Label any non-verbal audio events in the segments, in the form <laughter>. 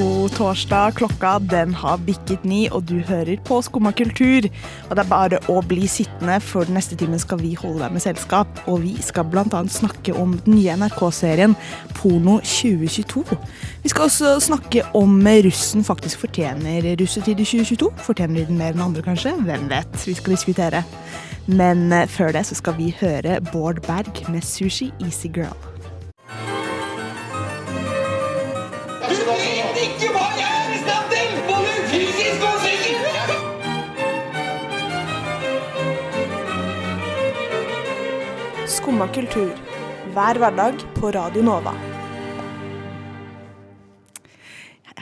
God torsdag. Klokka den har bikket ni, og du hører på Skumma kultur. Og det er bare å bli sittende, for den neste timen skal vi holde deg med selskap. Og vi skal bl.a. snakke om den nye NRK-serien Porno 2022. Vi skal også snakke om russen faktisk fortjener russetid i 2022. Fortjener de den mer enn andre, kanskje? Hvem vet? Vi skal diskutere. Men eh, før det så skal vi høre Bård Berg med Sushi Easy Girl. Skumma kultur. Hver hverdag på Radio Nova.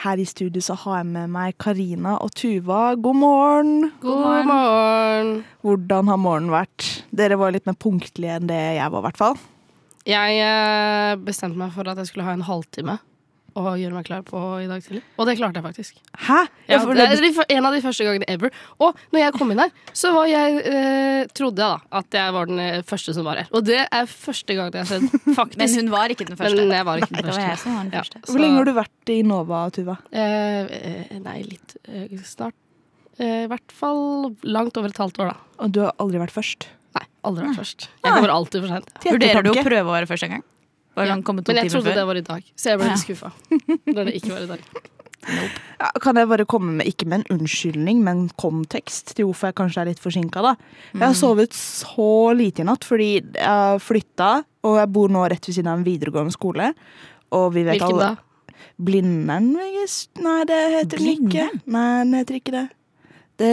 Her i studio så har jeg med meg Karina og Tuva. God morgen. God morgen. Hvordan har morgenen vært? Dere var litt mer punktlige enn det jeg var, i hvert fall. Jeg eh, bestemte meg for at jeg skulle ha en halvtime å gjøre meg klar på i dag tidlig. Og det klarte jeg faktisk. Hæ? Ja, det er en av de første gangene ever. Og når jeg kom inn her, så var jeg, eh, trodde jeg da at jeg var den eh, første som var her. Og det er første gang det har skjedd, <laughs> faktisk. Men hun var ikke den første. Men jeg var ikke den første. <laughs> Det var jeg som var den Ja. første. Hvor lenge har du vært i Nova, Tuva? Eh, eh, nei, litt eh, snart. Eh, I hvert fall langt over et halvt år, da. Og du har aldri vært først? Nei, aldri vært først. Jeg kommer alltid for sent. Vurderer du å prøve å være først en gang? Ja, Men jeg trodde før? det var i dag, så jeg ble litt skuffa <laughs> da det ikke var i dag. Ja, kan jeg bare komme med, ikke med en unnskyldning, men kontekst til hvorfor jeg kanskje er litt forsinka, da. Jeg har sovet så lite i natt fordi jeg har flytta, og jeg bor nå rett ved siden av en videregående skole. Og vi vet Hvilken alle da? Blindern? VGS? Nei, det heter den ikke. Nei, den heter ikke det. Det,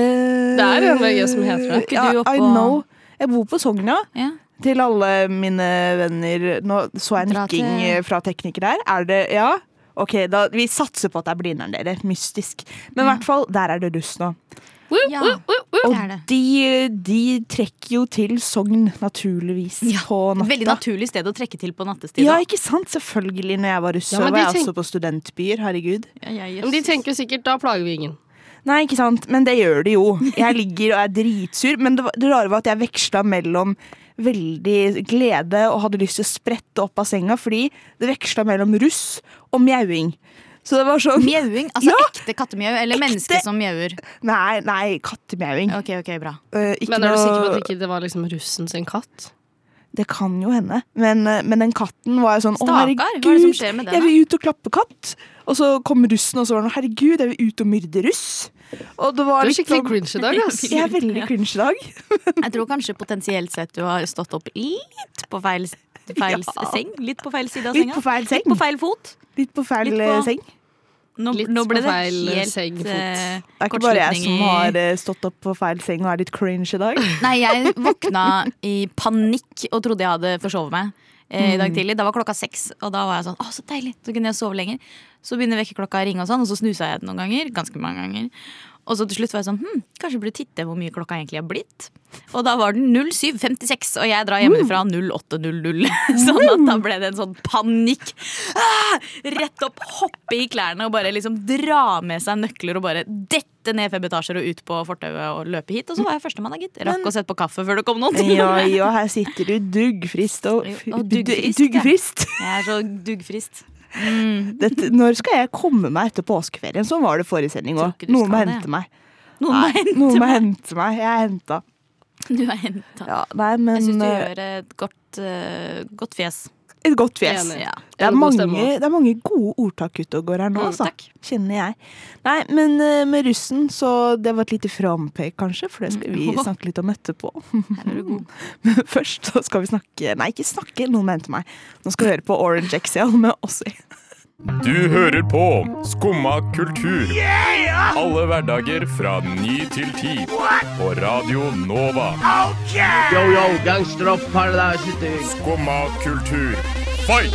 Det er en VG som heter det. Ja, I know. Jeg bor på Sogna. Ja. Til alle mine venner Nå så jeg nikking eh, fra tekniker her. Er det Ja? Ok, da, vi satser på at det er Blindern, dere. Mystisk. Men i hvert fall, der er det russ nå. Ja, Og de, de trekker jo til Sogn, naturligvis, Ja, på natta. Veldig naturlig sted å trekke til på nattestid. Ja, ikke sant? Selvfølgelig. Når jeg var russ, Ja, var jeg tenk- også på studentbyer. Herregud. Ja, ja, Men de tenker sikkert da plager vi ingen. Nei, ikke sant, men det gjør de jo. Jeg ligger og er dritsur. Men det, var- det rare var at jeg veksla mellom veldig glede og hadde lyst til å sprette opp av senga, fordi det veksla mellom russ og mjauing. Så det var sånn Mjauing? Altså Ja! ekte kattemjau, eller Ekte- menneske som mjauer? Nei, nei, kattemjauing. Ok, ok, bra. Eh, Men er du sikker på at at ikke det var liksom russen sin katt? Det kan jo hende. Men, eh, men den katten var jo sånn Å, herregud, hva er det som skjer med den, jeg vil ut og klappe katt. Og så kom russen, og så var den herregud, jeg vil ut og myrde russ. Og det var Du er litt skikkelig sånn- cringe i dag, ass. <laughs> Jeg er veldig cringe i dag. <laughs> Jeg tror kanskje potensielt sett du har stått opp litt på feil, feil <laughs> Ja. seng. Litt på feil side av Litt senga. på feil seng. Litt på feil fot. Litt på feil Litt på- eh, seng. Nå, Litt nå ble på det feil, helt seng, fot. eh, Det er ikke bare jeg som har eh, stått opp på feil seng og er litt cringe i dag. <laughs> Nei, jeg våkna i panikk og trodde jeg hadde forsovet meg eh, i dag Mm. tidlig. Da var klokka seks, og da var jeg sånn Å, så deilig! Så kunne jeg sove lenger. Så begynner vekkerklokka å ringe, og sånn, og så snusa jeg den noen ganger. Ganske mange ganger. Og så til slutt var jeg sånn hm, kanskje jeg burde titte hvor mye klokka egentlig er blitt. Og da var den 07.56, og jeg drar hjemmefra 08.00. <laughs> Sånn at da ble det en sånn panikk. Ah! Rett opp, hoppe i klærne og bare liksom dra med seg nøkler og bare dette ned fem etasjer og ut på fortauet og løpe hit. Og så var jeg førstemann, da, gitt. Rakk å sette på kaffe før det kom noen. Ja, ja, her sitter du duggfrist og, <laughs> Og duggfrisk, du- duggfrist. Jeg er så duggfrist. Dette, når skal jeg komme meg etter påskeferien? Sånn var det forrige sending òg. Noen må hente meg. Noen må Nei, hente noen må hente meg. Jeg er henta. Du er henta. Ja, nei, men Jeg syns du eh, gjør et godt, uh, godt fjes. Et godt fjes. Enig. Ja. Det er, mange, det er mange gode ordtak ute og går her nå, Mm, altså. Kjenner jeg. Nei, men eh, med russen, så det var et lite frampek, kanskje, for det skal vi Mm. snakke litt om etterpå. Er. <laughs> Men først så skal vi snakke Nei, ikke snakke, noen mente meg. Nå skal vi høre på Orange XL med Ossie. Du hører på Skumma kultur. Alle hverdager fra ny til ti. På Radio Nova. Yo, yo, gangsteropp, paradise, Skumma kultur, fight!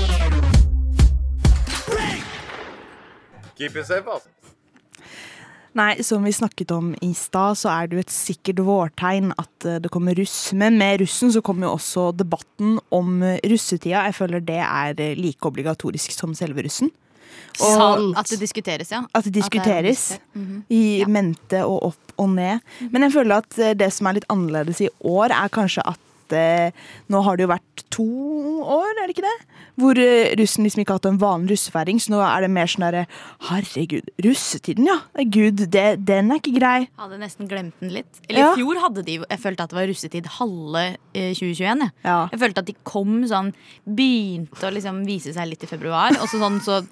Keep it safe, altså. Nei, som vi snakket om i stad, så er det jo et sikkert vårtegn at eh, det kommer russ. Men med russen så kommer jo også debatten om eh, russetida. Jeg føler det er eh, like obligatorisk som selve russen. Og Sant. At det diskuteres, ja. at det diskuteres diskutert. Mhm. i Ja. mente og opp og ned. Men jeg føler at det som er litt annerledes i år, er kanskje at eh, nå har det jo vært to år, er det ikke det? Hvor eh, russen liksom ikke har hatt en vanlig russefeiring, så nå er det mer sånn derre Herregud, russetiden, ja. Gud, det, den er ikke grei. Hadde nesten glemt den litt. Eller Ja. i fjor hadde de Jeg følte at det var russetid halve eh, 2021. Jeg. Ja. jeg følte at de kom sånn Begynte å liksom vise seg litt i februar, og så sånn så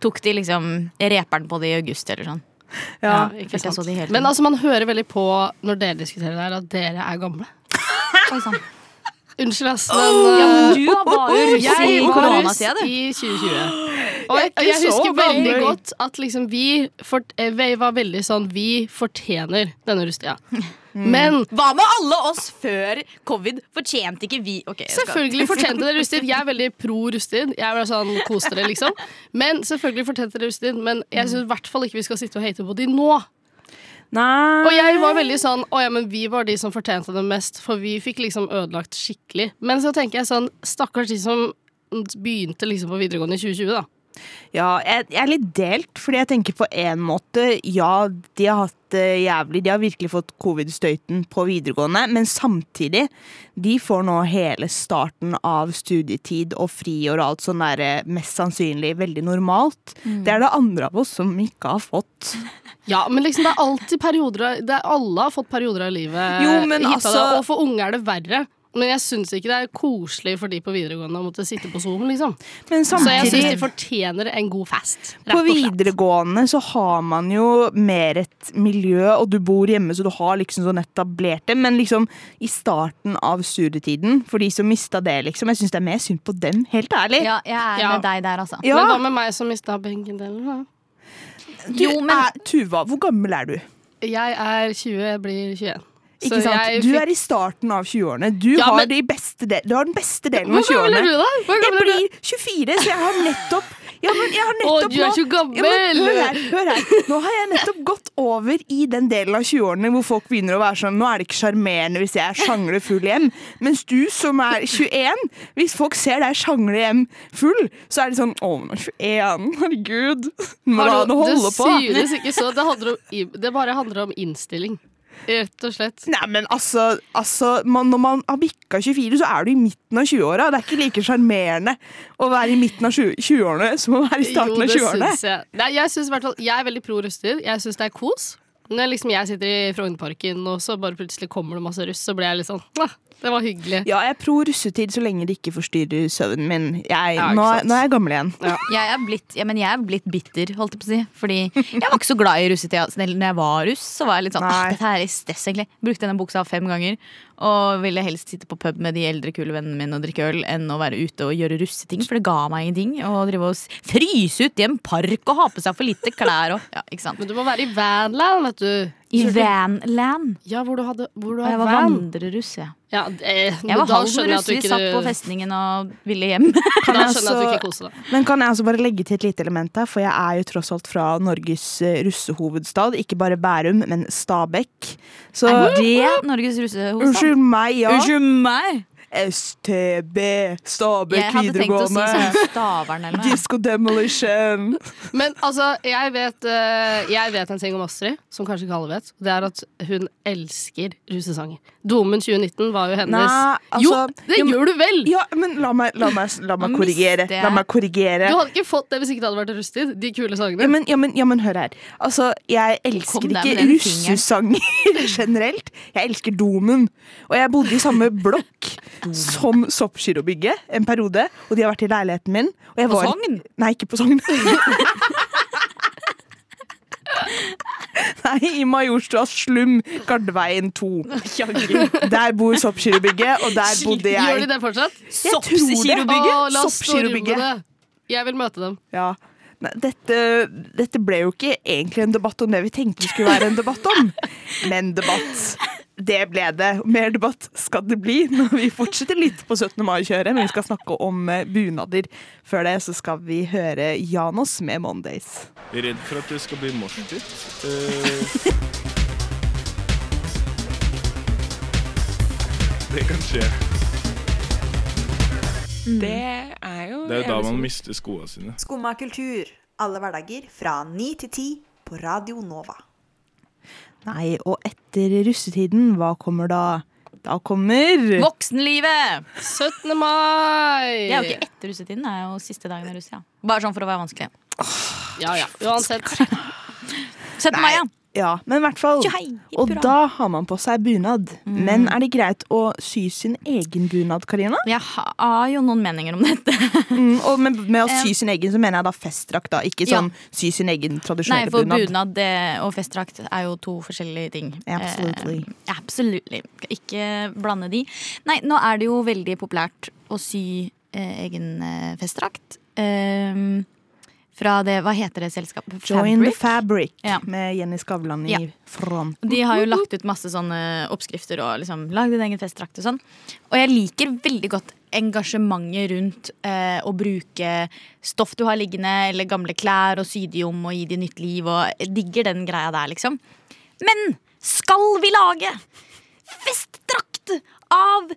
tok de liksom reperen på det i august eller sånn. Ja, sant. Men altså, man hører veldig på når dere diskuterer det her, at dere er gamle. Oi, sann. Unnskyld, ass, Ja, men men uh, du var jo russ i koronatida, du. i 2020. Og Jeg jeg, husker veldig godt at liksom vi, fort, eh, vi var veldig sånn Vi fortjener denne russetida. Mm. Men Hva med alle oss før covid? Fortjente ikke vi okay, Selvfølgelig fortjente dere russetid. Jeg er veldig pro russetid. Jeg er sånn, kos dere, liksom. Men selvfølgelig fortjente dere russetid. Men jeg syns i hvert fall ikke vi skal sitte og hate på de nå. Nei Og jeg var veldig sånn Å ja, men vi var de som fortjente det mest, for vi fikk liksom ødelagt skikkelig. Men så tenker jeg sånn Stakkars de som begynte liksom på videregående i 2020, da. Ja, jeg, jeg er litt delt, fordi jeg tenker på en måte Ja, de har hatt det jævlig. De har virkelig fått covid-støyten på videregående, men samtidig De får nå hele starten av studietid og friår og alt sånn der eh, mest sannsynlig veldig normalt. Det er det andre av oss som ikke har fått. Ja, men liksom det er alltid perioder det er, Alle har fått perioder av livet Jo, men hit altså- Og for unge er det verre. Men jeg syns ikke det er koselig for de på videregående å måtte sitte på Zoom. liksom Men Så jeg syns de fortjener en god fest. På videregående så har man jo mer et miljø, og du bor hjemme, så du har liksom sånn etablert det. Men liksom i starten av studietiden, for de som mista det, liksom, jeg syns det er mer synd på dem, helt ærlig. Ja, jeg er Ja. med deg der, altså. Ja, Men hva med meg som mista begge deler? da? du, Jo, men- er, Tuva, hvor gammel er du? Jeg er 20, jeg blir 21. Så Ikke sant? jeg Du er i starten av 20-årene. Du, Ja, har men- de du har den beste delen av gammel er 20-årene. du, da? Hvor Jeg er blir 24, så jeg har nettopp ja, men jeg har Å, du er nå- så gammel! Ja, men hør her, hør her. Nå har jeg nettopp gått over i den delen av 20-årene hvor folk begynner å være sånn Nå er det ikke sjarmerende hvis jeg sjangler full hjem. Mens du som er 21, hvis folk ser deg sjangle hjem full, så er det sånn Å, hun er 21. Herregud. Nå må han holde det på. synes ikke så. Det, handler om, det bare handler om innstilling. Rett og slett. Nei, men altså, altså man, Når man har bikka 24, så er du i midten av 20-åra. Det er ikke like sjarmerende å være i midten av 20 20-årene som å være i starten av 20-årene. syns jeg. Nei, jeg, synes, hvert fall, jeg er veldig pro russetid. Jeg syns det er kos. Når liksom jeg sitter i Frognerparken, og så bare plutselig kommer det masse russ, så blir jeg litt sånn «Ah, Det var hyggelig. Ja, jeg er pro russetid så lenge det ikke forstyrrer søvnen min. Jeg, Ja, nå, nå er jeg gammel igjen. Jeg er blitt, ja, men jeg er blitt bitter, holdt jeg på å si. Fordi jeg var ikke så glad i russetida. Når jeg var russ, så var jeg litt sånn ah, Dette her er stress, egentlig. Brukte denne buksa fem ganger. Og ville helst sitte på pub med de eldre, kule vennene mine og drikke øl enn å være ute og gjøre russeting. For det ga meg ingenting. Å drive og fryse ut i en park og ha på seg for lite klær og Ja, ikke sant. Men du må være i vanland, vet du. I vanland. Ja, hvor du, hadde, hvor du Og jeg var van. vandreruss, jeg. Ja, eh, Jeg var halv russ. Vi satt på festningen og ville hjem. Kan <laughs> Da jeg skjønner jeg at du altså- ikke koser deg. Men kan jeg altså bare legge til et lite element her, for jeg er jo tross alt fra Norges eh, russehovedstad. Ikke bare Bærum, men Stabekk. Så Er det Norges russehovedstad? Unnskyld meg, ja. Unnskyld meg! STB, Stabekk Jeg hadde tenkt å si videregående. sånn Stavern eller noe. Disco Demolition. <laughs> Men altså, jeg vet, eh, jeg vet en ting om Astrid, som kanskje ikke alle vet. Det er at hun elsker russesanger. Domen 2019 var jo hennes Nei, altså- Jo, det Jo, gjør du vel! Ja, men la meg, la meg, la meg korrigere. La meg korrigere. Du hadde ikke fått det hvis ikke det hadde vært russetid. De kule sangene. Ja men, ja, men, ja, men hør her. Altså, jeg elsker ikke russesanger <laughs> generelt. Jeg elsker Domen. Og jeg bodde i samme <laughs> blokk som Soppgirobygget en periode. Og de har vært i leiligheten min. Og jeg På var, Sogn? Nei, ikke på Sogn. <laughs> Nei, i Majorstuas slum, Gardveien 2. Der bor Soppgirobygget, og der bodde Gjør de det fortsatt? Jeg storme Soppgirobygget. Jeg vil møte dem. Ja. Nei, dette, dette ble jo ikke egentlig en debatt om det vi tenkte det skulle være en debatt om. Men debatt. Det ble det. Mer debatt skal det bli når vi fortsetter litt på 17. mai-kjøret. Men vi skal snakke om eh, bunader. Før det så skal vi høre Janos med Mondays. Redd for at det skal bli morsdytt. Uh... det kan skje. Det er jo Det er jo da man mister skoene sine. Skumma kultur. Alle hverdager fra 9 til 10 på Radio Nova. Nei, og etter russetiden, hva kommer da? Da kommer Voksenlivet! 17. mai! Det er jo ikke etter russetiden, det er jo siste dagen av Russia. Bare sånn for å være vanskelig. Ja, ja. Uansett. 17. mai, ja. Ja, men i hvert fall. Og da har man på seg bunad. Men er det greit å sy sin egen bunad, Karina? Jeg har jo noen meninger om dette. <laughs> Mm, og med, med å Eh, sy sin egen, så mener jeg da festdrakt, da. Ikke Ja. sånn sy sin egen tradisjonelle bunad. Nei, for bunad. bunad det, og festdrakt er jo to forskjellige ting. Absolutely. Eh, absolutely. Ikke blande de. Nei, nå er det jo veldig populært å sy eh, egen eh, festdrakt. Eh, fra det, hva heter det selskapet? Join the Fabric? fabric Ja. med Jenny Skavlan i Ja. front. De har jo lagt ut masse sånne oppskrifter og liksom lagd en egen festdrakt og sånn. Og jeg liker veldig godt engasjementet rundt eh, å bruke stoff du har liggende, eller gamle klær, og sy de om og gi de nytt liv. Og jeg digger den greia der, liksom. Men skal vi lage festdrakt av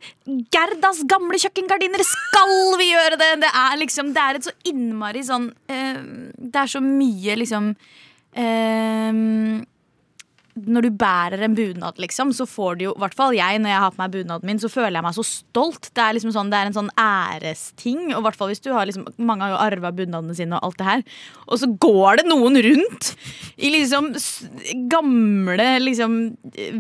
Gerdas gamle kjøkkengardiner? Skal vi gjøre det? Det er liksom, det er et så innmari sånn eh, Det er så mye liksom eh, når du bærer en bunad, liksom, så får du jo I hvert fall jeg, når jeg har på meg bunaden min, så føler jeg meg så stolt. Det er liksom sånn, det er en sånn æresting. Og hvert fall hvis du har liksom Mange har jo arva bunadene sine og alt det her. Og så går det noen rundt i liksom gamle liksom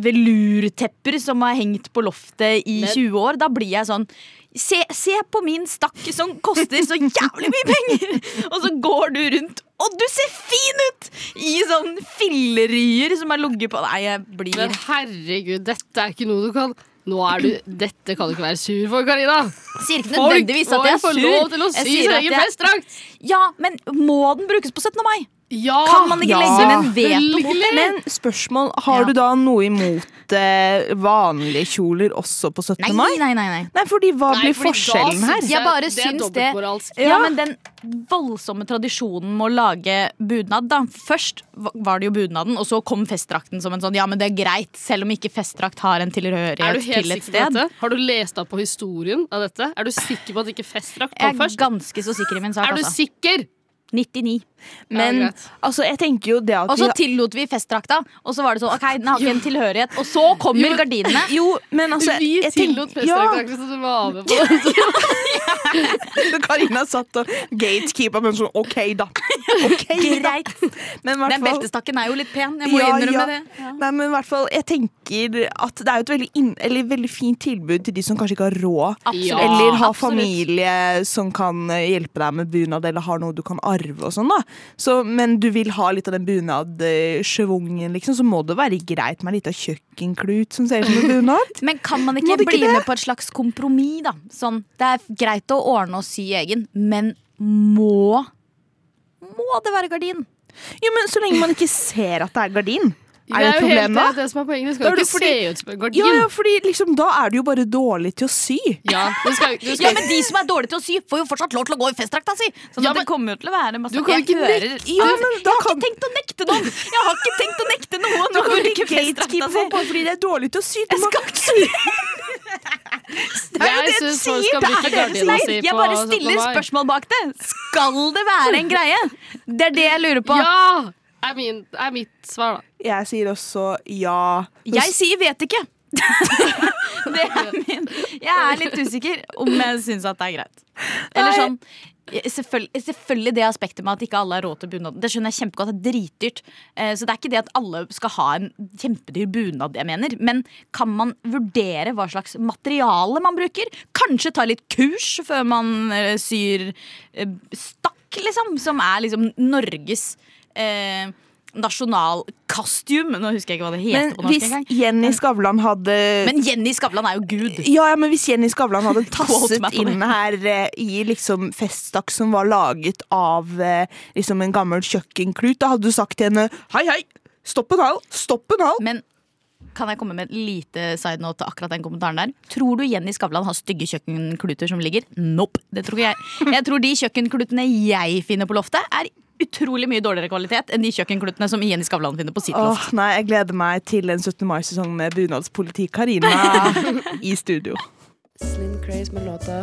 velurtepper som har hengt på loftet i Men- 20 år. Da blir jeg sånn Se, se på min stakk som koster så jævlig mye penger! <laughs> Og så går du rundt, og du ser fin ut! I sånn filleryer som er ligget på Nei, jeg blir Men herregud, dette er ikke noe du kan Nå er du Dette kan du ikke være sur for, Karina. Sier ikke nødvendigvis at må jeg er få sur. lov til å Jeg sy sin egen jeg- festdrakt. Ja, men må den brukes på 17. mai? Ja, Kan man ikke ja. legge inn en veto mot det? Men spørsmål, har Ja. du da noe imot eh, vanlige kjoler også på 17. Nei, mai? nei, nei. nei. Nei, fordi hva Nei, blir fordi da forskjellen her? Jeg bare det syns det ja. Ja. men den voldsomme tradisjonen med å lage bunad, da. Først var det jo bunaden, og så kom festdrakten som en sånn ja, men det er greit, selv om ikke festdrakt har en tilhørighet du helt til et sted. Har du lest opp på historien av dette? Er du sikker på at ikke festdrakt Jeg er først? ganske så sikker i min sak, Er du altså. sikker? 99. Men ja, altså, jeg tenker jo det at Og så tillot vi festdrakta, og så var det sånn OK, den har ikke en tilhørighet. Og så kommer gardinene. <laughs> Jo, men altså Vi jeg tillot festdrakt så du var med på det. <laughs> Karina satt og gatekeepa, men sånn OK, da. Ok, da. Den beltestakken er jo litt pen. Jeg må Ja, innrømme ja. det. Ja. Nei, men i hvert fall, jeg tenker at det er jo et veldig, inn, eller veldig fint tilbud til de som kanskje ikke har råd. Absolutt. Eller har absolutt. familie som kan eh, hjelpe deg med bunad, eller har noe du kan arve og sånn. da så, Men du vil ha litt av den bunadsjevungen, liksom, så må det være greit med en liten kjøkkenklut som ser ut som en bunad. <laughs> Men kan man ikke ikke bli det? med på et slags kompromiss, da? Sånn, det er greit å ordne og sy egen, men må Må det være gardin? Jo, men Så lenge man ikke ser at det er gardin, er det Det et jo problem helt det, det som er poenget. Det skal er jo det ikke fordi- se ut som en gardin. ja, fordi liksom, Da er du jo bare dårlig til å sy. Ja, du skal, du <laughs> Ja, men de som er dårlige til å sy, får jo fortsatt lov til å gå i festdrakta si! Sånn Ja, at men- det kommer jo til å være masse Du kan Jeg ikke hører- nekte- Ja, men da Jeg har kan- ikke tenkt å nekte noen! Jeg har ikke tenkt å nekte noen Du kan ikke gatekeepe si! folk bare fordi de er dårlige til å sy. Du må- <laughs> Det er jo Jeg syns folk skal det bruke er det du gardina si Jeg bare stiller spørsmål bak det. Skal det være en greie? Det er det jeg lurer på. Ja! Er, min, er mitt svar, da. Jeg sier også ja. Jeg sier vet ikke. <laughs> det er min. Jeg er litt usikker om jeg syns at det er greit. Eller sånn Selvfølgelig, selvfølgelig det aspektet med at ikke alle har råd til bunad. Det skjønner jeg kjempegodt. Det er dritdyrt. Eh, Så det er ikke det at alle skal ha en kjempedyr bunad, jeg mener. Men kan man vurdere hva slags materiale man bruker? Kanskje ta litt kurs før man eh, syr eh, stakk, liksom. Som er liksom Norges eh, nasjonalkostyme. Nå husker jeg ikke hva det heter Men hvis gang. Jenny Skavlan hadde Men Jenny Skavlan er jo gud. ja, ja, men hvis Jenny Skavlan hadde <laughs> tasset inn her eh, i liksom feststakk som var laget av eh, liksom en gammel kjøkkenklut, da hadde du sagt til henne hei, hei, stopp en hal, stopp en hal. Men kan jeg komme med et lite side note til akkurat den kommentaren der? Tror du Jenny Skavlan har stygge kjøkkenkluter som ligger? Nope. Det tror ikke jeg. Jeg tror de kjøkkenklutene jeg finner på loftet, er utrolig mye dårligere kvalitet enn de kjøkkenklutene som Jenny Skavlan finner på sitt Åh, nei, jeg gleder meg til en 17. mai-sesong med bunadspoliti Karina <laughs> i studio. Slim Craze med låta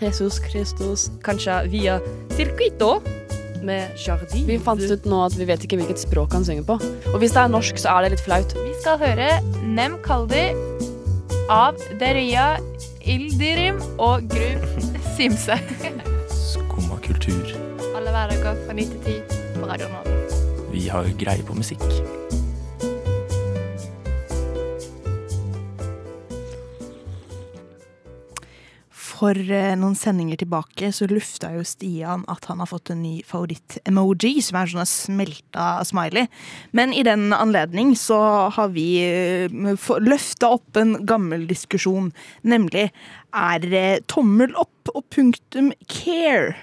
Jesus Christus, kanskje via Circuito. med Jardi. Vi fant ut nå at vi vet ikke hvilket språk han synger på. Og hvis det er norsk, så er det litt flaut. Vi skal høre Nem Kaldi av Deria Ildirim og Grum Simse. Skumma kultur. Alle hverdager fra 9 til 10 på Radio Nova. Vi har greie på musikk. For eh, noen sendinger tilbake så lufta jo Stian at han har fått en ny favoritt-emoji, som er sånn smelta smiley. Men i den anledning så har vi uh, løfta opp en gammel diskusjon, nemlig er det tommel opp og punktum care?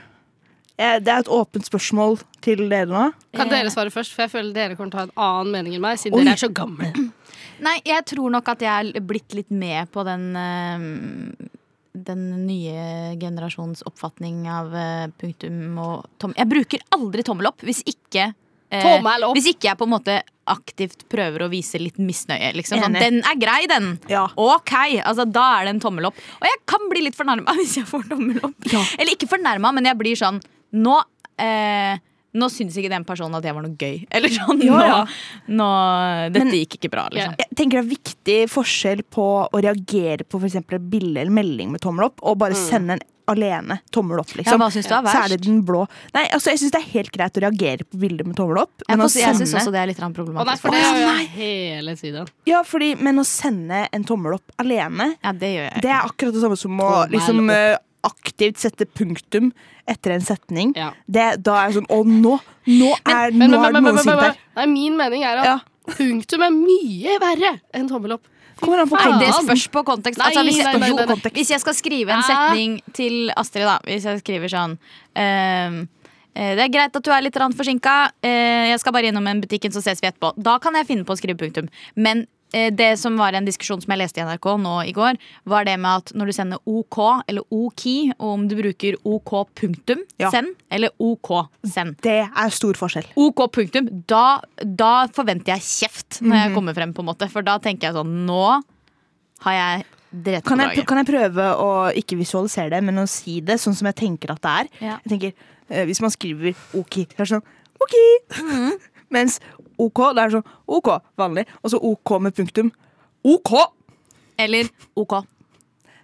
Eh, Det er et åpent spørsmål til dere nå. Kan dere svare først, for jeg føler dere kommer til å ha en annen mening enn meg, siden Oi. dere er så gamle. <clears throat> Nei, jeg tror nok at jeg er blitt litt med på den eh, Den nye generasjons oppfatning av eh, punktum og tommel Jeg bruker aldri tommel opp hvis ikke eh, Tommel opp. Hvis ikke jeg på en måte aktivt prøver å vise litt misnøye. Liksom. Sånn, den er grei, den! Ok, altså Da er det en tommel opp. Og jeg kan bli litt fornærma <laughs> hvis jeg får tommel opp. Eller ikke fornærma, men jeg blir sånn Nå eh, nå syns ikke den personen at jeg var noe gøy. <laughs> Eller sånn, Ja, ja. Nå, nå, Dette gikk ikke bra, liksom. Jeg tenker det er viktig forskjell på å reagere på for et bilde eller melding med tommel opp, og bare Mm. sende en alene tommel opp. Liksom. Ja, hva synes du er Så er det den blå. Nei, altså Jeg syns det er helt greit å reagere på bilder med tommel opp. Men jeg, sende... jeg syns også det er litt problematisk. Å nei, problematisk. for det gjør jeg hele tiden. Ja, fordi, men å sende en tommel opp alene, Ja, det gjør jeg. det er akkurat det samme som å liksom, aktivt sette punktum etter en setning. Ja. Det, da er jeg sånn Å, nå, nå er, Men, nå men, er det noe sint men, nei, min mening er at Ja. punktum er mye verre enn tommel opp. Kommer an på. Det spørs på kontekst. Altså, hvis, jeg, nei, nei, nei. hvis jeg skal skrive en setning til Astrid, da Hvis jeg skriver sånn ehm, eh, Det er greit at du er litt forsinka. jeg skal bare innom en butikken, så ses vi etterpå. Da kan jeg finne på å skrive punktum. Men eh, det som var en diskusjon som jeg leste i NRK nå i går, var det med at når du sender OK eller OK, og om du bruker OK punktum Ja. send eller OK send. Det er stor forskjell. OK punktum. Da, da forventer jeg kjeft når Mhm. jeg kommer frem, på en måte. For da tenker jeg sånn Nå har jeg drept på Kan jeg, kan jeg prøve å ikke visualisere det, men å si det sånn som jeg tenker at det er? Ja. Jeg tenker, eh, Hvis man skriver OK, så er det sånn OK. Mm. Mens OK, det er sånn OK, vanlig. Og så OK med punktum. OK! Eller OK.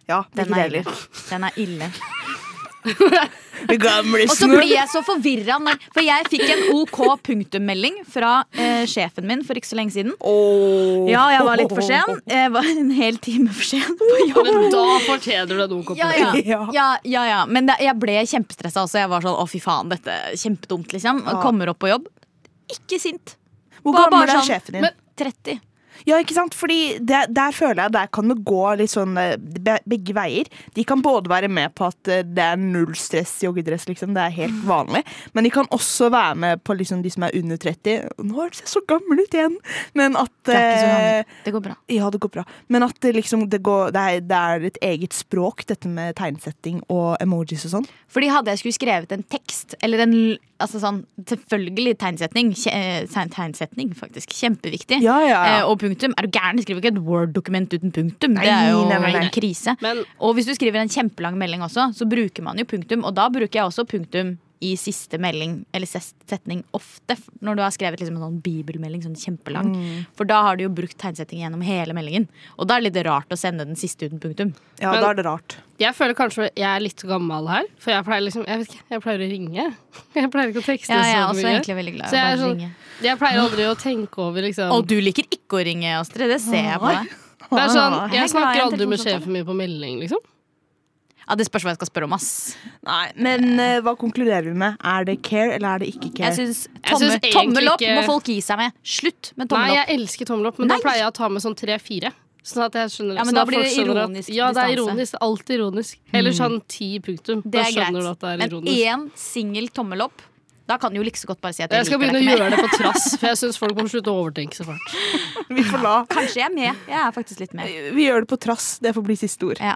Ja, Den er ille. Den er ille. <laughs> Og så blir jeg så forvirra, for jeg fikk en OK punktum-melding fra eh, sjefen min for ikke så lenge siden. Oh. Ja, jeg var litt for sen. Jeg var en hel time for sen på. <laughs> Men da fortjener du en OK punktum. ja, ja, ja, ja. Men det, jeg ble kjempestressa også. Jeg var sånn å, fy faen, dette er kjempedumt, liksom. Ja. Kommer opp på jobb. Ikke sint. Hvor Bare gammel er sånn, sjefen din? Men 30. Ja, ikke sant? Fordi der, der føler jeg der kan det gå litt sånn eh, be- begge veier. De kan både være med på at eh, det er null stress joggedress, liksom. Det er helt vanlig. Men de kan også være med på liksom de som er under 30. Nå ser jeg så gammel ut igjen! Men at Det er ikke så eh, gammel. Det går bra. Ja, det går bra. Men at det liksom det, går, det, er, det er et eget språk, dette med tegnsetting og emojis og sånn. Fordi hadde jeg skulle skrevet en tekst, eller en altså sånn, selvfølgelig tegnsetning, eh, tegn- tegnsetning faktisk, kjempeviktig, Ja, ja, ja. Eh, og punktum, er du gæren? Skriver ikke et Word-dokument uten punktum. Nei, det er jo nei, nei, nei. en krise. Men Og hvis du skriver en kjempelang melding også, så bruker man jo punktum, og da bruker jeg også punktum i siste melding eller setning ofte. Når du har skrevet liksom en sånn bibelmelding sånn kjempelang. Mm. For da har du jo brukt tegnsetting gjennom hele meldingen. Og da er det litt rart å sende den siste uten punktum. Ja, Men- da er det rart. jeg føler kanskje jeg er litt gammel her. For jeg pleier liksom Jeg vet ikke, jeg pleier å ringe. <laughs> Jeg pleier ikke å tekste Ja, jeg er så også mye. egentlig veldig glad Så i å jeg, er sånn, jeg pleier aldri å tenke over liksom Og du liker ikke å ringe, Astrid. Det ser jeg på deg. Det er sånn, Jeg er snakker aldri med sjefen min på melding, liksom. Ja, Det spørs hva jeg skal spørre om. ass Nei, Men eh, hva konkluderer vi med? Er det care, eller er det ikke care? Jeg synes Jeg synes egentlig tommel opp ikke- må folk gi seg med. Slutt med Nei, tommel jeg elsker tommel opp, men Nei. da pleier jeg å ta med sånn tre-fire. Sånn at jeg skjønner Ja, men sånn da at blir folk det skjønner at- ironisk Ja, det er distanse. ironisk. Alltid ironisk. Eller sånn ti punktum. Det Da er skjønner du greit. at det er Men ironisk. én singel tommel opp, da kan du jo like så godt bare si at Jeg jeg skal liker begynne å deg ikke gjøre mer. det på trass, for jeg syns folk må slutte å overtenke så fælt. <laughs> Vi får la. Kanskje jeg er med. Jeg er faktisk litt med. Vi gjør det på trass. Det får bli siste ord. Ja.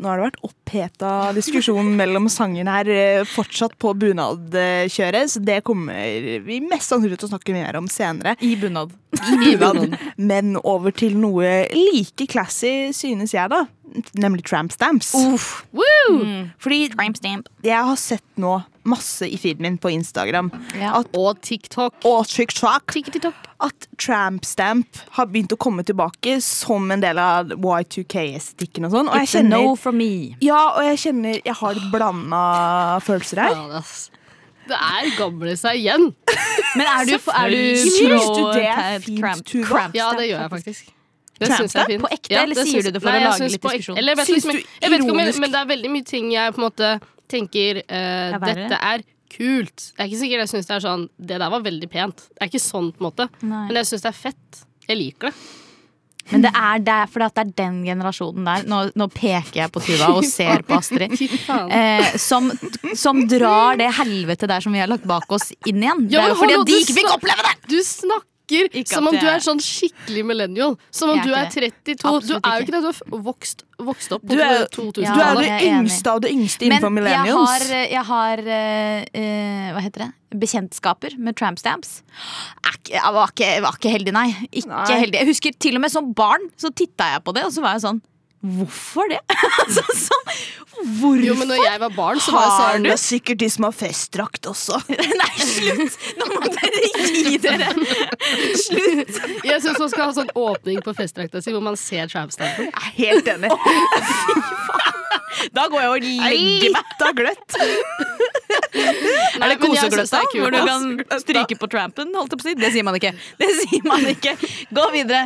Nå har det vært oppheta diskusjon mellom sangerne her, eh, fortsatt på bunadkjøret, så det kommer vi mest sannsynlig til å snakke mer om senere. I bunad. I bunad. Men over til noe like classy, synes jeg, da. Nemlig tramp stamps. Mm. Fordi jeg har sett nå masse i feeden min på Instagram at, og TikTok. Og TikTok at tramp stamp har begynt å komme tilbake som en del av Y2K-estetikken og sånn. It's a kjenner, no from me. Ja, og jeg kjenner jeg har litt blanda følelser her. Det er gamle seg igjen. <laughs> Men er du, er du du er Tuva? tramp Ja, det gjør jeg faktisk. Det syns jeg er fint. På ekte, Ja, eller sier du det for Nei, å lage litt på ekte. diskusjon? Eller, Syns du jeg ikke jeg, ironisk? men det er veldig mye ting jeg på en måte tenker uh, Er? Dette er kult. Jeg er ikke sikker jeg syns det er sånn Det der var veldig pent. Det er ikke sånn, på en måte. Nei. Men jeg syns det er fett. Jeg liker det. Men det er der, for det er den generasjonen der Nå, nå peker jeg på Tuva og ser på Astrid. <laughs> Eh, som, som drar det helvete der som vi har lagt bak oss, inn igjen. det Ja, er jo fordi at de ikke fikk oppleve det! Du snakker Ikke som om du er sånn skikkelig millennial. Som om er du er ikke 32. Du er jo ikke. det. Du har vokst, vokst opp på Du er, 2000 du er det yngste av det yngste innenfor Men jeg har, jeg har uh, eh, hva heter det? bekjentskaper med tramp stamps. Jeg var ikke, var ikke heldig, nei. Ikke Nei. heldig. Jeg husker til og med som barn så titta jeg på det, og så var jeg sånn Hvorfor det? <laughs> altså, sånn, hvorfor Jo, men når jeg var barn, så var jeg Har du sikkert de som har festdrakt også. <laughs> Nei, slutt! Nå må dere gi dere! Slutt! Jeg syns man skal ha sånn åpning på festdrakta si hvor man ser trampstampen. Helt enig. Da går jeg og legger meg. Av gløtt. Er det kosegløtt, da? Hvor du kan stryke på trampen? Holdt jeg på å si. Det sier man ikke. Det sier man ikke. Gå videre.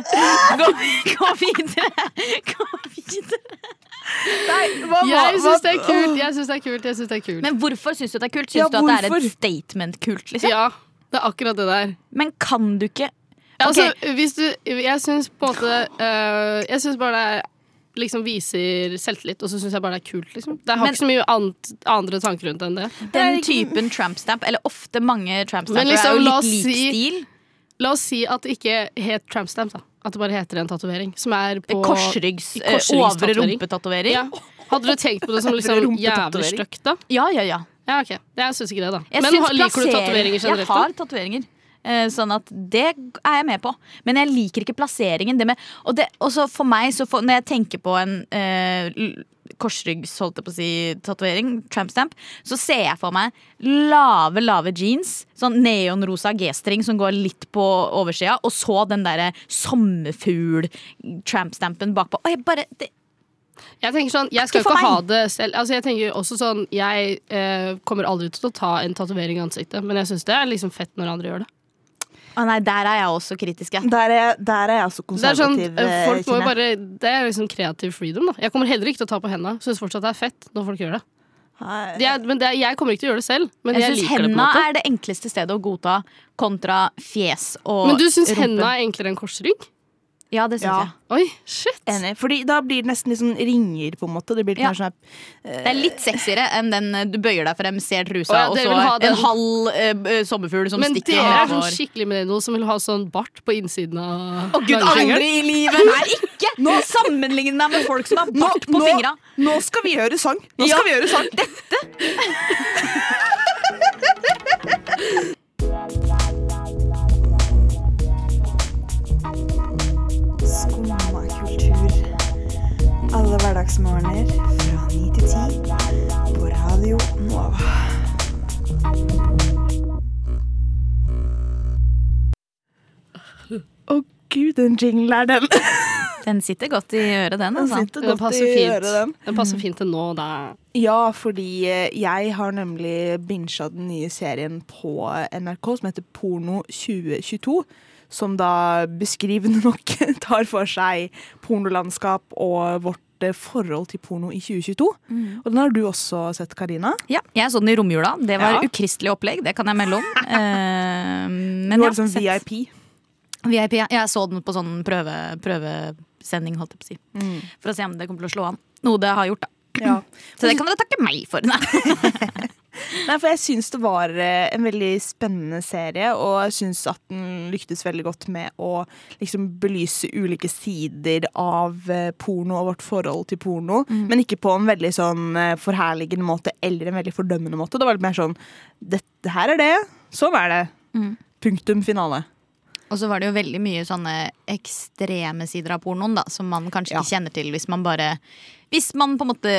Gå, gå videre. Gå <laughs> Nei, hva, Jeg syns det er kult. Jeg synes det er kult, jeg synes det er kult. Men hvorfor syns du det er kult? Syns Ja, du at det er et statement-kult? Liksom? Ja, det er akkurat det der. Men kan du ikke Altså, hvis du Jeg syns på en måte uh, Jeg syns bare det er liksom viser selvtillit, og så syns jeg bare det er kult. Liksom. Det har Men- ikke så mye annet, andre tanker rundt enn det. Den typen trampstamp, eller ofte mange Men trampstamper, liksom, er jo litt lik si- stil. La oss si at det ikke het trampstamp, da. At det bare heter en tatovering. Som er på Korsryggs, korsryggs korsryggstatovering. rumpetatovering. Ja. Hadde du tenkt på det som <laughs> liksom jævlig stygt, da? Ja, ja, ja. Ja, ok. Jeg syns ikke det, da. Jeg Men syns liker du tatoveringer generelt? Jeg har tatoveringer. Eh, Sånn at det er jeg med på. Men jeg liker ikke plasseringen. Det med, og det, for meg, så for, når jeg tenker på en eh, korsryggs, holdt jeg på å si, tatovering, trampstamp, så ser jeg for meg lave, lave jeans, sånn neonrosa G-string som går litt på oversida, og så den derre sommerfugl-trampstampen bakpå. Og jeg bare det, Jeg tenker sånn, jeg skal ikke ha det selv. Altså, jeg tenker også sånn Jeg eh, kommer aldri til å ta en tatovering i ansiktet, men jeg syns det er liksom fett når andre gjør det. Å nei, der er jeg også kritisk. jeg. Der er, der er jeg også Det er sånn, konservativ. eh, folk må bare Det er liksom kreativ freedom, da. Jeg kommer heller ikke til å ta på henda. Syns fortsatt det er fett når folk gjør det. Det er, men det jeg kommer ikke til å gjøre det selv, men jeg, Jeg syns liker det. på en henda måte er det enkleste stedet å godta kontra fjes og Men du syns rumpe. henda er enklere enn korsrygg? Ja, det syns Ja. jeg. Oi, shit! Enig. Fordi da blir det nesten litt sånn ringer, på en måte. Det blir Ja. sånn, uh, Det er litt sexiere enn den eh, du bøyer deg frem, ser trusa, oh, ja, og så ha den- en halv uh, sommerfugl som Men stikker dere er sånn med skikkelig millennial som vil ha sånn bart på innsiden av Å gud, aldri i livet! Nei, ikke! Nå sammenligner deg med folk som har bart på fingra. nå skal vi gjøre sang! Nå Ja. skal vi gjøre sang! Skumma <laughs> <laughs> hverdagsmorgener fra 9 til 10 på Radio Nova. Å gud, den jinglen er den. <laughs> Den sitter godt i øret, den. Den Altså. sitter Den godt passer i fint. øret, den. Den passer fint til nå, da. Ja, fordi eh, jeg har nemlig bincha den nye serien på NRK som heter Porno 2022. Som da beskrivende <laughs> nok tar for seg pornolandskap og vårt eh, forhold til porno i 2022. Og den har du også sett, Karina. Ja, jeg så den i romjula. Det var Ja. ukristelig opplegg, det kan jeg melde om. uh, <laughs> men Du var liksom ja, VIP. VIP. ja. Jeg så den på sånn prøve, prøvesending, holdt jeg på å si. Mm. For å se om det kommer til å slå an. Noe det har gjort, da. Ja. <clears throat> Så det kan dere takke meg for. <laughs> <laughs> Nei. For jeg syns det var eh, en veldig spennende serie, og jeg syns at den lyktes veldig godt med å liksom belyse ulike sider av eh, porno og vårt forhold til porno, Mm. men ikke på en veldig sånn eh, forherligende måte eller en veldig fordømmende måte. Det var litt mer sånn Dette her er det. Sånn er det. Mm. Punktum finale. Og så var det jo veldig mye sånne ekstreme sider av pornoen da, som man kanskje ikke kjenner til hvis man bare Hvis man på en måte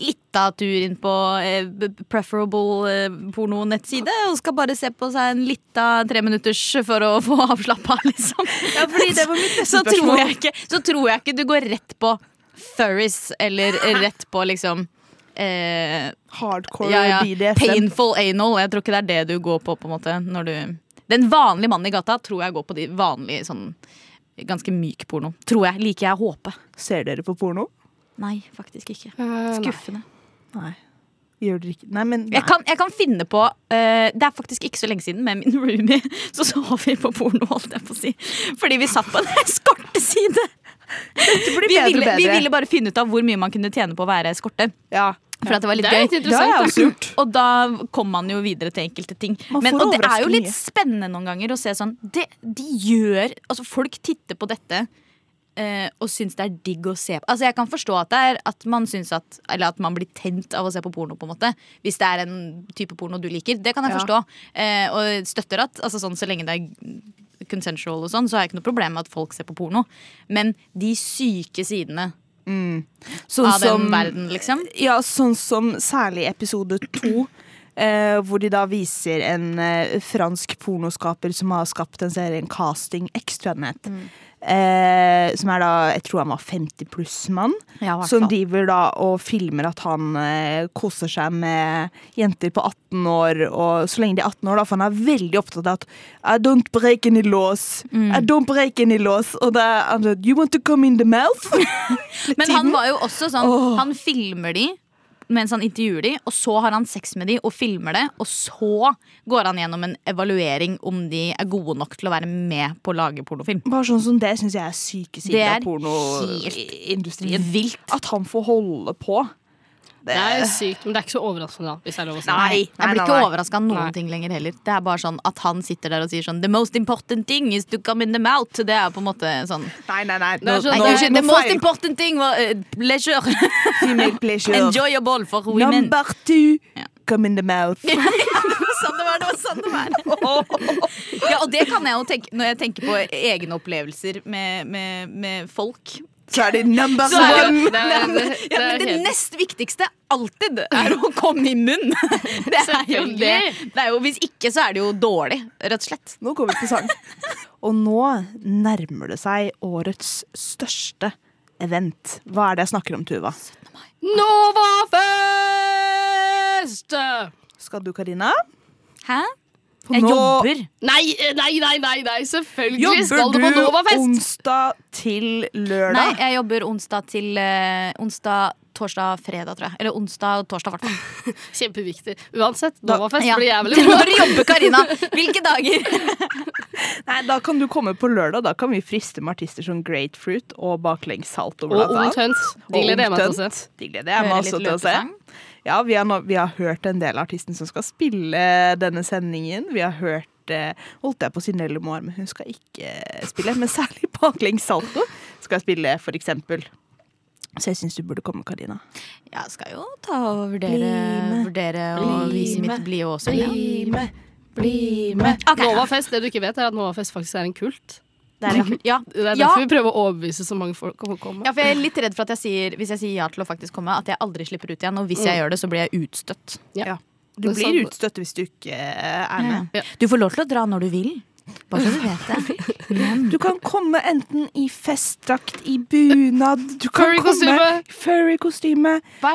litt av tur inn på eh, preferable eh, pornonettside og skal bare se på seg en lita treminutters for å få <laughs> avslappa, liksom. Ja, <laughs> så, tror jeg ikke, så tror jeg ikke du går rett på furries eller rett på liksom eh, Hardcore ja, ja, BDSM. Painful anal. Jeg tror ikke det er det du går på. på en måte når du Den vanlige mannen i gata tror jeg går på de vanlige sånn ganske myk porno. Tror jeg. Liker jeg å håpe. Ser dere på porno? Nei, faktisk ikke. Skuffende. Nei. Gjør dere ikke Nei, men Jeg kan, jeg kan finne på uh, Det er faktisk ikke så lenge siden med min roomie <laughs> så så vi på porno, holdt jeg på å si. Fordi vi satt på en <laughs> eskorteside. blir Vi vi ville bare finne ut av hvor mye man kunne tjene på å være eskorte. Ja. For at det var litt Det er gøy. litt interessant, gjort. Og da kom man jo videre til enkelte ting. Men, og det er jo litt spennende noen ganger å se sånn det, De gjør Altså, folk titter på dette eh, og syns det er digg å se på. Altså, jeg kan forstå at det er at man synes at Eller at man blir tent av å se på porno, på en måte. Hvis det er en type porno du liker. Det kan jeg Ja. forstå. Eh, og støtter at altså, sånn, så lenge det er consensual og sånn, så har jeg ikke noe problem med at folk ser på porno. Men de syke sidene Sånn av den som- verden, liksom. Ja, sånn som særlig episode to. Eh, hvor de da viser en eh, fransk pornoskaper som har skapt en serie, en Casting X, tror jeg den het. Mm. Eh, som er da, jeg tror han var 50 pluss-mann. Ja, som driver da og filmer at han eh, koser seg med jenter på 18 år. Og så lenge de er 18 år, da, for han er veldig opptatt av at I don't break any laws. Mm. I don't break any laws. Og det er han sånn, You want to come in the mouth? <laughs> Men han var jo også sånn oh. Han filmer de mens han intervjuer de, og så har han sex med de og filmer det. Og så går han gjennom en evaluering om de er gode nok til å være med på å lage pornofilm. Bare sånn som det syns jeg er syke sider er av pornoindustrien. Vilt. At han får holde på. Det er sykt, men det er ikke så overraskende, da, hvis det er lov å si. Nei. Jeg blir ikke nei. overraska av noen Nei. ting lenger heller. Det er bare sånn at han sitter der og sier sånn The most important thing is to come in the mouth. Det er på en måte sånn Nei, nei, nei. No, er sånn- Nei, nå The most feil. important thing was uh, pleasure. Pleasure. Enjoyable for women. Number two, Ja. come in the mouth. <laughs> sånn det var, det var sånn det var. ja, og det kan jeg jo tenke når jeg tenker på egne opplevelser med, med, med folk. Så er det number Så er one. Det er, det, Ja, men det helt- nest viktigste alltid er å komme i munn. <laughs> Det er jo det. Det er jo, hvis ikke så er det jo dårlig, rett og slett. Nå kommer vi på sang. <laughs> Og nå nærmer det seg årets største event. Hva er det jeg snakker om, Tuva? Novafest! Skal du, Karina? Hæ? For Jeg nå jobber. Nei, nei, nei, nei, nei. selvfølgelig Jobber skal du på du onsdag til lørdag? Nei, jeg jobber onsdag til uh, onsdag, torsdag, fredag, tror jeg. Eller onsdag og torsdag, hvert fall. <laughs> Kjempeviktig. Uansett, Novafest Ja. blir jævlig <laughs> Når jobber Karina? <laughs> Hvilke dager? Nei, Da kan du komme på lørdag. Da kan vi friste med artister som Grapefruit og Baklengssalto. Og blant Ungt annet. Hønt. De gleder jeg meg til å se. De gleder jeg meg også til å se. Ja, vi har, vi har hørt en del av artisten som skal spille denne sendingen. Vi har hørt eh, Holdt jeg på å si Nelly Moir, men hun skal ikke eh, spille. Men særlig Baklengssalto skal spille, for eksempel. Så jeg syns du burde komme, Karina. Jeg skal jo ta og vurdere, vurdere og Bli vise mitt blide også. Ja. Bli med, bli med. Ok. Novafest, det du ikke vet, er at Novafest faktisk er en kult. Det er, <laughs> ja. Det er Ja. derfor vi prøver å overbevise så mange folk om å komme. ja, for jeg er litt redd for at jeg sier, hvis jeg sier ja til å faktisk komme, at jeg aldri slipper ut igjen. Og hvis jeg gjør det, så blir jeg utstøtt. Ja. Du blir utstøtt hvis du ikke er med. Ja. Du får lov til å dra når du vil. Bare så du vet det. Men Du kan komme enten i festdrakt, i bunad Du kan. Vær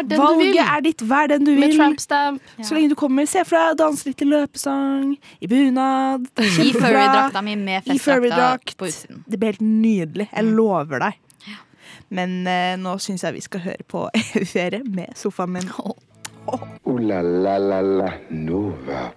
den du vil. Valget er ditt, vær den du Med vil. tramp stamp. Så lenge du kommer, se for deg å danse litt i løpesang, i bunad. I furrydrakta mi med festdrakta på utsiden. Det blir helt nydelig. Jeg lover deg. Men eh, nå syns jeg vi skal høre på <laughs> EU-ferie med sofaen min. Ooh la la la la Nova.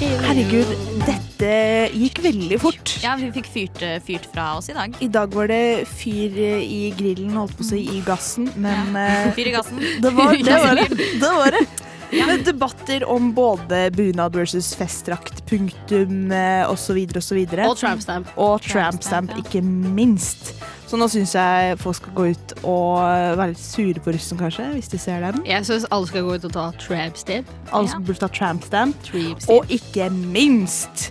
Herregud, dette gikk veldig fort. Ja, vi fikk fyrt, fyrt fra oss i dag. I dag var det fyr eh, i grillen, holdt på å si, i gassen, men ja. Fyr i gassen. det var det. <laughs> Var det. det, var det. Med debatter om både bunad versus festdrakt, punktum eh, osv. osv. Og trampstamp. Og trampstamp, ikke minst. Så nå syns jeg folk skal gå ut og være litt sure på russen, kanskje, hvis de ser dem. Jeg syns alle skal gå ut og ta trampstamp. Alle burde ta trampstamp. Trampstamp. Og ikke minst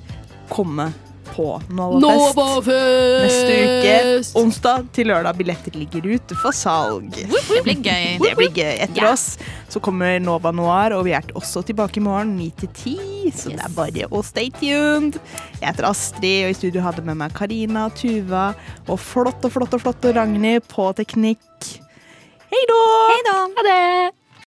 komme på Novafest Novafest! neste uke. Onsdag til lørdag. Billetter ligger ute for salg. Det blir gøy. Det blir gøy. Etter Ja. oss så kommer Nova Noir, og vi er også tilbake i morgen 9 til 10. Så det er bare å stay tuned. Jeg heter Astrid, og i studio hadde med meg Karina, Tuva og flott og flott og flott og Ragnhild på teknikk. Hei da. Ha det!